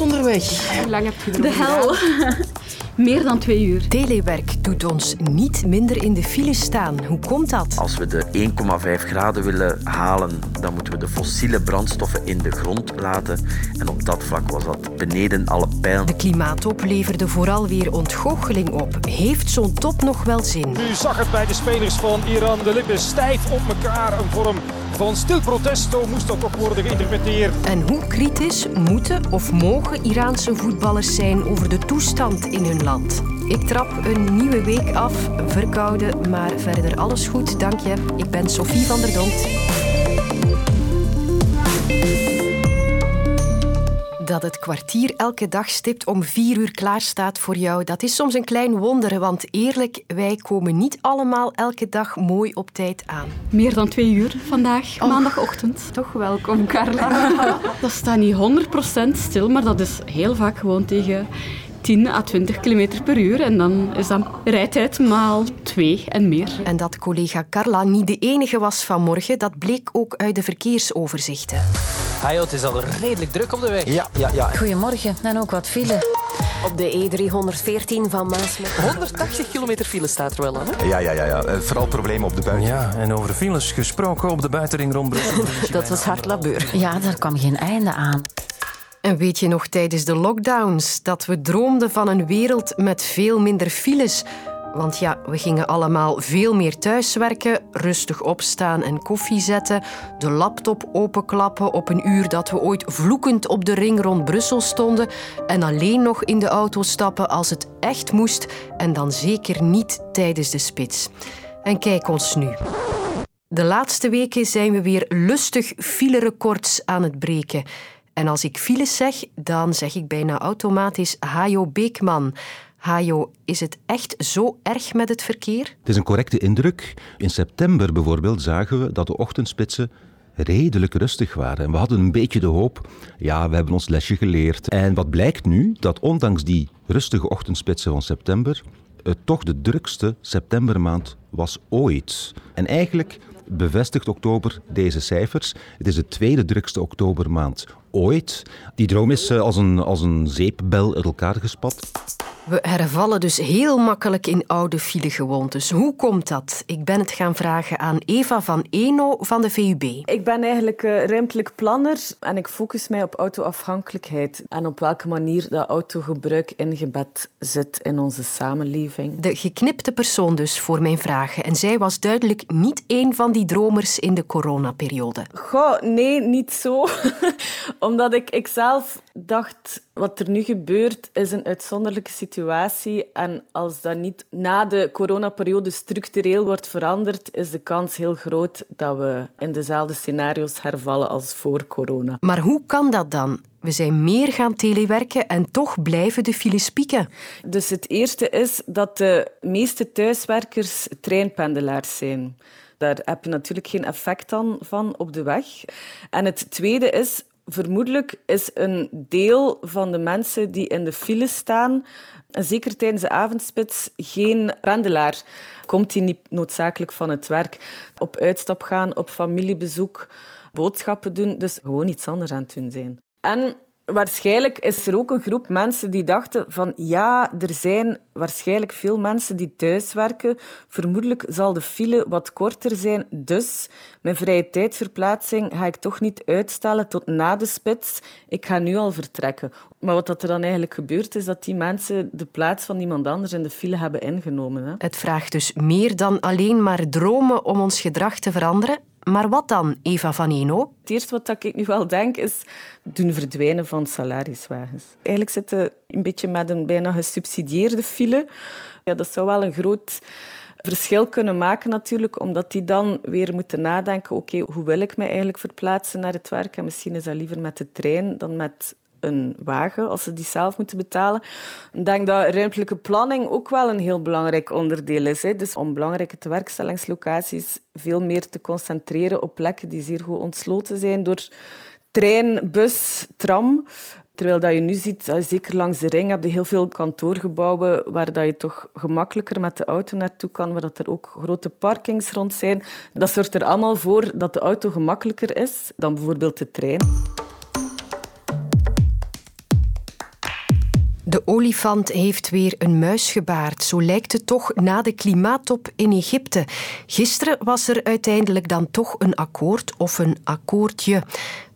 vast onderweg. Hoe lang heb je De hel. Meer dan twee uur. Telewerk doet ons niet minder in de file staan. Hoe komt dat? Als we de 1,5 graden willen halen, dan moeten we de fossiele brandstoffen in de grond laten. En op dat vlak was dat beneden alle pijlen. De klimaattop leverde vooral weer ontgoocheling op. Heeft zo'n top nog wel zin? Nu zag het bij de spelers van Iran. De lippen stijf op elkaar. Een vorm van stil protest, moest dat ook worden geïnterpreteerd. En hoe kritisch moeten of mogen Iraanse voetballers zijn over de toestand in hun land? Ik trap een nieuwe week af, verkouden, maar verder alles goed, dank je. Ik ben Sophie van der Dont. Dat het kwartier elke dag stipt om vier uur klaar staat voor jou, dat is soms een klein wonder, want eerlijk, wij komen niet allemaal elke dag mooi op tijd aan. Meer dan twee uur vandaag, maandagochtend. Toch welkom, Carla. Dat staat niet 100% stil, maar dat is heel vaak gewoon tegen 10 à 20 km per uur. En dan is dat rijtijd maal 2 en meer. En dat collega Carla niet de enige was vanmorgen, dat bleek ook uit de verkeersoverzichten. Ah, joh, het is al redelijk druk op de weg. Ja, ja, ja. Goedemorgen. En ook wat file. Op de E314 van Maasmechelen. 180 kilometer file staat er wel aan. Hè? Ja, ja, ja, ja. Eh, Vooral problemen op de buiten. Ja, en over files gesproken op de buitenring rond Brussel. Dat was hard labeur. Ja, daar kwam geen einde aan. En weet je nog tijdens de lockdowns dat we droomden van een wereld met veel minder files? Want ja, we gingen allemaal veel meer thuiswerken, rustig opstaan en koffie zetten, de laptop openklappen op een uur dat we ooit vloekend op de ring rond Brussel stonden en alleen nog in de auto stappen als het echt moest en dan zeker niet tijdens de spits. En kijk ons nu. De laatste weken zijn we weer lustig filerecords aan het breken. En als ik files zeg, dan zeg ik bijna automatisch Hajo Beekman. Hajo, is het echt zo erg met het verkeer? Het is een correcte indruk. In september bijvoorbeeld zagen we dat de ochtendspitsen redelijk rustig waren. En we hadden een beetje de hoop, ja, we hebben ons lesje geleerd. En wat blijkt nu? Dat ondanks die rustige ochtendspitsen van september, het toch de drukste septembermaand was ooit. En eigenlijk bevestigt oktober deze cijfers. Het is de tweede drukste oktobermaand ooit. Die droom is eh, als een, als een zeepbel uit elkaar gespat. We hervallen dus heel makkelijk in oude filegewoontes. Hoe komt dat? Ik ben het gaan vragen aan Eva van Eno van de VUB. Ik ben eigenlijk uh, ruimtelijk planner en ik focus mij op autoafhankelijkheid en op welke manier dat autogebruik ingebed zit in onze samenleving. De geknipte persoon dus voor mijn vragen. En zij was duidelijk niet één van die dromers in de coronaperiode. Goh, nee, niet zo. Omdat ik, ik zelf dacht, wat er nu gebeurt is een uitzonderlijke situatie. En als dat niet na de coronaperiode structureel wordt veranderd, is de kans heel groot dat we in dezelfde scenario's hervallen als voor corona. Maar hoe kan dat dan? We zijn meer gaan telewerken en toch blijven de files pieken. Dus het eerste is dat de meeste thuiswerkers treinpendelaars zijn. Daar heb je natuurlijk geen effect aan van op de weg. En het tweede is, vermoedelijk is een deel van de mensen die in de file staan, zeker tijdens de avondspits, geen pendelaar. Komt die niet noodzakelijk van het werk? Op uitstap gaan, op familiebezoek, boodschappen doen, dus gewoon iets anders aan het doen zijn. En waarschijnlijk is er ook een groep mensen die dachten van ja, er zijn waarschijnlijk veel mensen die thuiswerken. Vermoedelijk zal de file wat korter zijn, dus mijn vrije tijdverplaatsing ga ik toch niet uitstellen tot na de spits. Ik ga nu al vertrekken. Maar wat er dan eigenlijk gebeurt, is dat die mensen de plaats van iemand anders in de file hebben ingenomen. Hè? Het vraagt dus meer dan alleen maar dromen om ons gedrag te veranderen. Maar wat dan, Eva van Eno? Het eerste wat ik nu wel denk, is doen verdwijnen van salariswagens. Eigenlijk zitten een beetje met een bijna gesubsidieerde file. Ja, dat zou wel een groot verschil kunnen maken natuurlijk, omdat die dan weer moeten nadenken, oké, hoe wil ik mij eigenlijk verplaatsen naar het werk? En misschien is dat liever met de trein dan met een wagen, als ze die zelf moeten betalen. Ik denk dat ruimtelijke planning ook wel een heel belangrijk onderdeel is. Hè. Dus om belangrijke tewerkstellingslocaties veel meer te concentreren op plekken die zeer goed ontsloten zijn door trein, bus, tram. Terwijl dat je nu ziet, zeker langs de ring, heb je heel veel kantoorgebouwen waar dat je toch gemakkelijker met de auto naartoe kan, waar dat er ook grote parkings rond zijn. Dat zorgt er allemaal voor dat de auto gemakkelijker is dan bijvoorbeeld de trein. De olifant heeft weer een muis gebaard. Zo lijkt het toch na de klimaattop in Egypte. Gisteren was er uiteindelijk dan toch een akkoord of een akkoordje.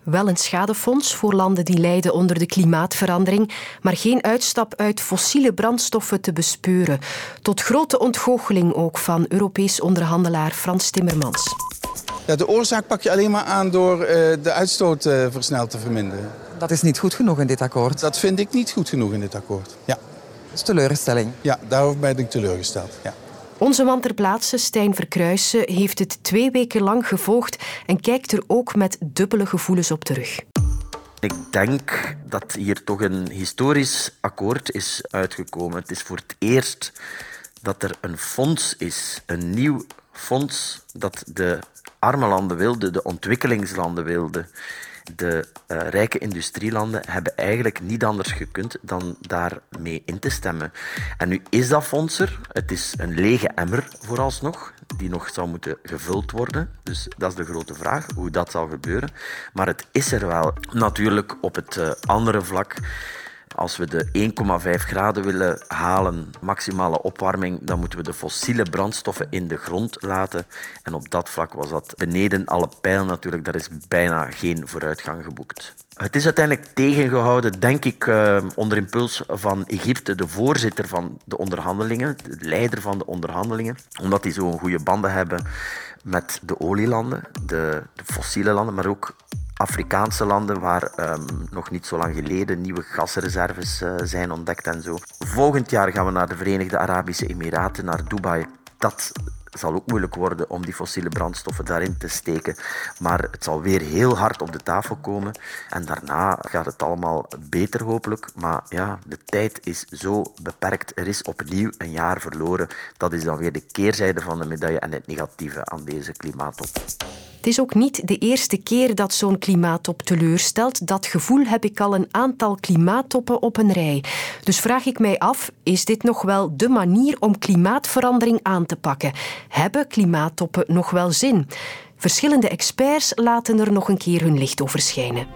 Wel een schadefonds voor landen die lijden onder de klimaatverandering, maar geen uitstap uit fossiele brandstoffen te bespeuren. Tot grote ontgoocheling ook van Europees onderhandelaar Frans Timmermans. Ja, de oorzaak pak je alleen maar aan door uh, de uitstoot uh, versneld te verminderen. Dat is niet goed genoeg in dit akkoord? Dat vind ik niet goed genoeg in dit akkoord, ja. Dat is teleurstelling? Ja, daarover ben ik teleurgesteld, ja. Onze man ter plaatse, Stijn Verkruijsen, heeft het twee weken lang gevolgd en kijkt er ook met dubbele gevoelens op terug. Ik denk dat hier toch een historisch akkoord is uitgekomen. Het is voor het eerst dat er een fonds is, een nieuw fonds dat de arme landen wilden, de ontwikkelingslanden wilden. De uh, rijke industrielanden hebben eigenlijk niet anders gekund dan daarmee in te stemmen. En nu is dat fonds er. Het is een lege emmer vooralsnog, die nog zou moeten gevuld worden. Dus dat is de grote vraag, hoe dat zal gebeuren. Maar het is er wel. Natuurlijk op het uh, andere vlak als we de 1,5 graden willen halen, maximale opwarming, dan moeten we de fossiele brandstoffen in de grond laten. En op dat vlak was dat beneden alle pijl natuurlijk. Daar is bijna geen vooruitgang geboekt. Het is uiteindelijk tegengehouden, denk ik, eh, onder impuls van Egypte, de voorzitter van de onderhandelingen, de leider van de onderhandelingen, omdat die zo'n goede banden hebben met de olielanden, de, de fossiele landen, maar ook Afrikaanse landen waar um, nog niet zo lang geleden nieuwe gasreserves uh, zijn ontdekt en zo. Volgend jaar gaan we naar de Verenigde Arabische Emiraten, naar Dubai. Dat zal ook moeilijk worden om die fossiele brandstoffen daarin te steken. Maar het zal weer heel hard op de tafel komen. En daarna gaat het allemaal beter hopelijk. Maar ja, de tijd is zo beperkt. Er is opnieuw een jaar verloren. Dat is dan weer de keerzijde van de medaille en het negatieve aan deze klimaattop. Het is ook niet de eerste keer dat zo'n klimaattop teleurstelt. Dat gevoel heb ik al een aantal klimaattoppen op een rij. Dus vraag ik mij af, is dit nog wel de manier om klimaatverandering aan te pakken? Hebben klimaattoppen nog wel zin? Verschillende experts laten er nog een keer hun licht over schijnen.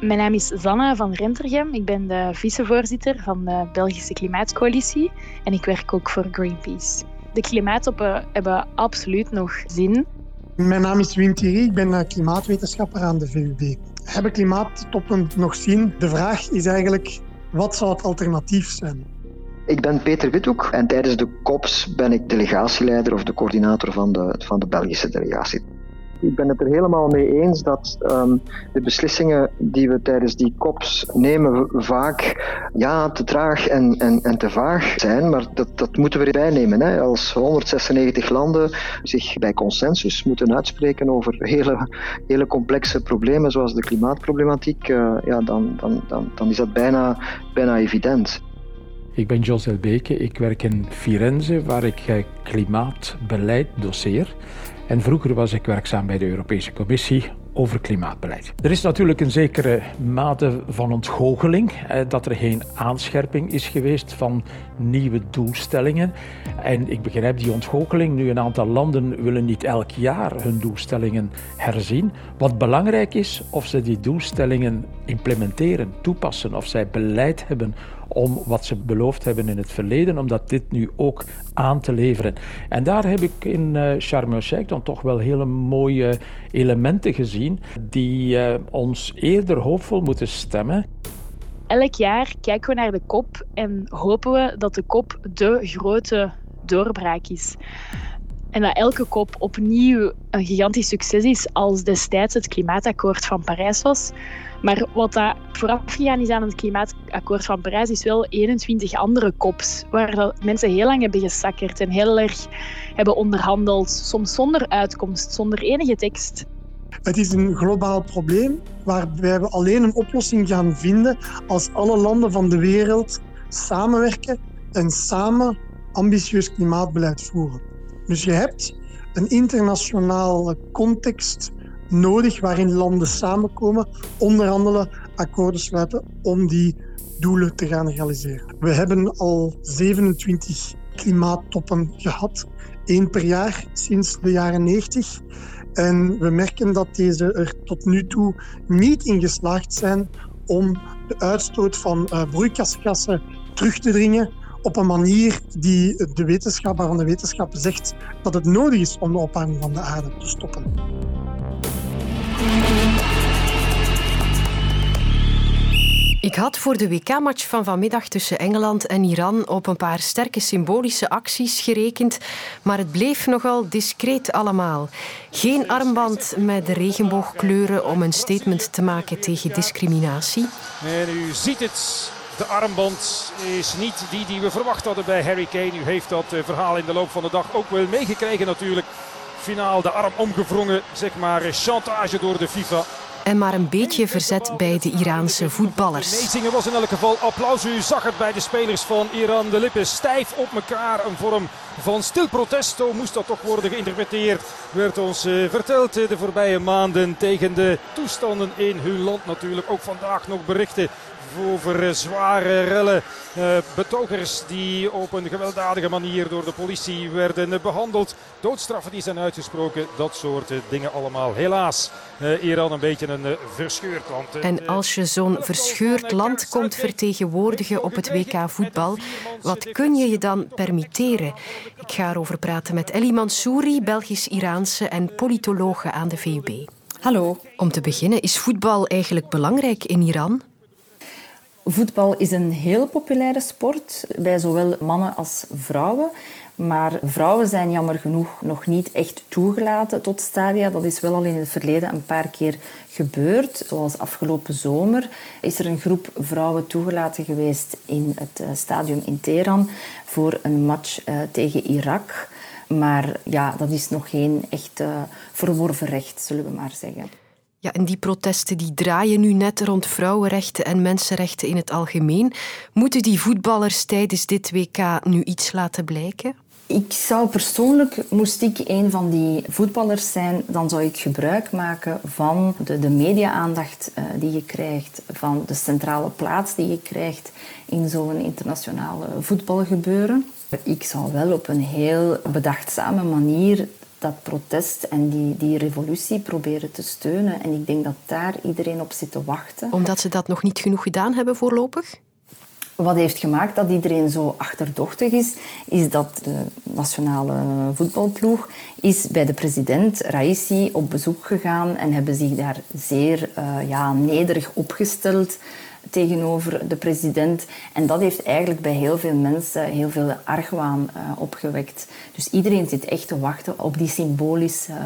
Mijn naam is Zanna van Rentergem. Ik ben de vicevoorzitter van de Belgische Klimaatcoalitie en ik werk ook voor Greenpeace. De klimaattoppen hebben absoluut nog zin. Mijn naam is Wim Thierry, ik ben klimaatwetenschapper aan de VUB. Hebben klimaattoppen nog zin? De vraag is eigenlijk, wat zou het alternatief zijn? Ik ben Peter Withoek en tijdens de COPS ben ik delegatieleider of de coördinator van de, van de Belgische delegatie. Ik ben het er helemaal mee eens dat um, de beslissingen die we tijdens die COPs nemen vaak ja, te traag en, en, en te vaag zijn, maar dat, dat moeten we erbij nemen. Hè. Als 196 landen zich bij consensus moeten uitspreken over hele, hele complexe problemen zoals de klimaatproblematiek, uh, ja, dan, dan, dan, dan is dat bijna, bijna evident. Ik ben Jos Elbeke, ik werk in Firenze waar ik klimaatbeleid doseer. En vroeger was ik werkzaam bij de Europese Commissie over klimaatbeleid. Er is natuurlijk een zekere mate van ontgoocheling, dat er geen aanscherping is geweest van nieuwe doelstellingen. En ik begrijp die ontgoocheling. Nu, een aantal landen willen niet elk jaar hun doelstellingen herzien. Wat belangrijk is, of ze die doelstellingen implementeren, toepassen, of zij beleid hebben om wat ze beloofd hebben in het verleden, om dat dit nu ook aan te leveren. En daar heb ik in uh, dan toch wel hele mooie elementen gezien die uh, ons eerder hoopvol moeten stemmen. Elk jaar kijken we naar de kop en hopen we dat de kop de grote doorbraak is. En dat elke kop opnieuw een gigantisch succes is als destijds het klimaatakkoord van Parijs was. Maar wat dat vooraf gegaan is aan het klimaatakkoord van Parijs, is wel 21 andere kops, waar dat mensen heel lang hebben gesakkerd en heel erg hebben onderhandeld, soms zonder uitkomst, zonder enige tekst. Het is een globaal probleem waarbij we alleen een oplossing gaan vinden als alle landen van de wereld samenwerken en samen ambitieus klimaatbeleid voeren. Dus je hebt een internationale context nodig waarin landen samenkomen, onderhandelen, akkoorden sluiten om die doelen te gaan realiseren. We hebben al 27 klimaattoppen gehad, één per jaar sinds de jaren 90. En we merken dat deze er tot nu toe niet in geslaagd zijn om de uitstoot van uh, broeikasgassen terug te dringen op een manier die de wetenschap, waarvan de wetenschap zegt dat het nodig is om de opwarming van de aarde te stoppen. Ik had voor de WK-match van vanmiddag tussen Engeland en Iran op een paar sterke symbolische acties gerekend, maar het bleef nogal discreet allemaal. Geen armband met regenboogkleuren om een statement te maken tegen discriminatie. En u ziet het, de armband is niet die die we verwacht hadden bij Harry Kane. U heeft dat eh, verhaal in de loop van de dag ook wel meegekregen natuurlijk. Finaal de arm omgevrongen, zeg maar chantage door de FIFA en maar een beetje verzet bij de Iraanse voetballers. Meezingen was in elk geval applaus. U zag het bij de spelers van Iran. De lippen stijf op elkaar. Een vorm van stil protest, zo moest dat toch worden geïnterpreteerd. Werd ons uh, verteld uh, de voorbije maanden tegen de toestanden in hun land natuurlijk. Ook vandaag nog berichten over uh, zware rellen. betogers die op een gewelddadige manier door de politie werden behandeld. Doodstraffen die zijn uitgesproken. Dat soort dingen allemaal. Helaas, Iran een beetje een verscheurd land. En als je zo'n verscheurd land komt vertegenwoordigen op het WK voetbal, wat kun je je dan permitteren? Ik ga erover praten met Ellie Mansouri, Belgisch-Iraanse en politologe aan de VUB. Hallo. Om te beginnen, is voetbal eigenlijk belangrijk in Iran? Voetbal is een heel populaire sport bij zowel mannen als vrouwen. Maar vrouwen zijn jammer genoeg nog niet echt toegelaten tot stadia. Dat is wel al in het verleden een paar keer gebeurd. Zoals afgelopen zomer is er een groep vrouwen toegelaten geweest in het eh, stadion in Teheran voor een match eh, tegen Irak. Maar ja, dat is nog geen echt uh, verworven recht, zullen we maar zeggen. Ja, en die protesten die draaien nu net rond vrouwenrechten en mensenrechten in het algemeen. Moeten die voetballers tijdens dit WK nu iets laten blijken? Ik zou persoonlijk, moest ik een van die voetballers zijn, dan zou ik gebruik maken van de, de media-aandacht uh, die je krijgt, van de centrale plaats die je krijgt in zo'n internationale voetbalgebeuren. Ik zou wel op een heel bedachtzame manier dat protest en die, die revolutie proberen te steunen. En ik denk dat daar iedereen op zit te wachten. Omdat ze dat nog niet genoeg gedaan hebben voorlopig? Wat heeft gemaakt dat iedereen zo achterdochtig is, is dat de nationale voetbalploeg is bij de president Raisi op bezoek gegaan en hebben zich daar zeer uh, ja, nederig opgesteld tegenover de president. En dat heeft eigenlijk bij heel veel mensen heel veel argwaan uh, opgewekt. Dus iedereen zit echt te wachten op die symbolische uh,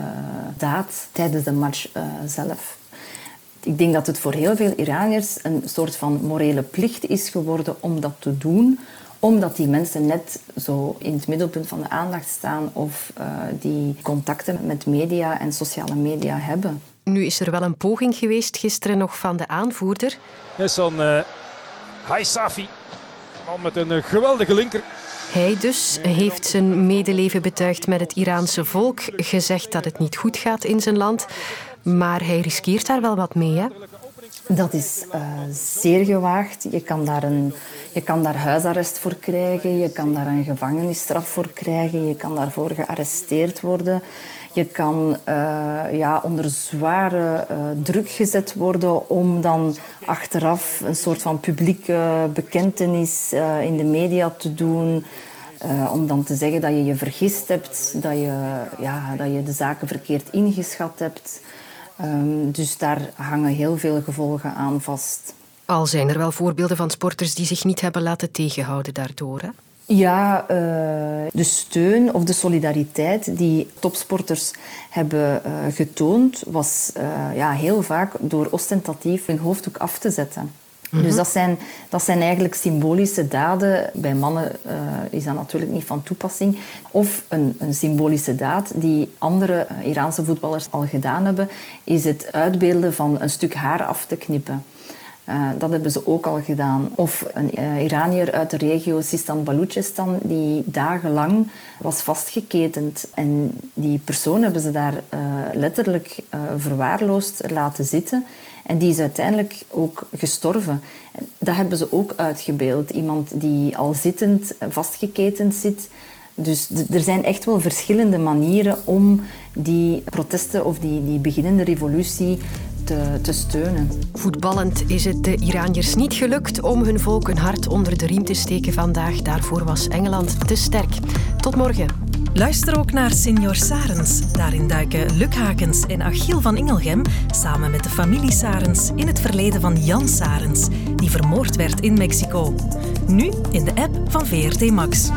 daad tijdens de match zelf. Ik denk dat het voor heel veel Iraniërs een soort van morele plicht is geworden om dat te doen omdat die mensen net zo in het middelpunt van de aandacht staan of uh, die contacten met media en sociale media hebben. Nu is er wel een poging geweest gisteren nog van de aanvoerder. Hassan uh, Haisafi, man met een geweldige linker. Hij dus heeft zijn medeleven betuigd met het Iraanse volk, gezegd dat het niet goed gaat in zijn land. Maar hij riskeert daar wel wat mee, hè? Dat is uh, zeer gewaagd. Je kan, daar een, je kan daar huisarrest voor krijgen, je kan daar een gevangenisstraf voor krijgen, je kan daarvoor gearresteerd worden. Je kan uh, ja, onder zware uh, druk gezet worden om dan achteraf een soort van publieke bekentenis in de media te doen. om dan te zeggen dat je je vergist hebt, dat je, ja, dat je de zaken verkeerd ingeschat hebt. Um, dus daar hangen heel veel gevolgen aan vast. Al zijn er wel voorbeelden van sporters die zich niet hebben laten tegenhouden daardoor. Hè? Ja, uh, de steun of de solidariteit die topsporters hebben uh, getoond, was uh, ja, heel vaak door ostentatief hun hoofddoek af te zetten. Dus dat zijn, dat zijn eigenlijk symbolische daden. Bij mannen uh, is dat natuurlijk niet van toepassing. Of een, een symbolische daad die andere Iraanse voetballers al gedaan hebben, is het uitbeelden van een stuk haar af te knippen. Uh, dat hebben ze ook al gedaan. Of een Iranier uit de regio Sistan-Balochistan die dagenlang was vastgeketend. En die persoon hebben ze daar letterlijk verwaarloosd laten zitten. En die is uiteindelijk ook gestorven. Dat hebben ze ook uitgebeeld. Iemand die al zittend, vastgeketend zit. Dus er zijn echt wel verschillende manieren om die protesten of die, die beginnende revolutie te, te steunen. Voetballend is het de Iraniërs niet gelukt om hun volk een hart onder de riem te steken vandaag. Daarvoor was Engeland te sterk. Tot morgen. Luister ook naar Senior Sarens. Daarin duiken Luc Hakens en Achiel van Ingelgem samen met de familie Sarens in het verleden van Jan Sarens, die vermoord werd in Mexico. Nu in de app van VRT Max.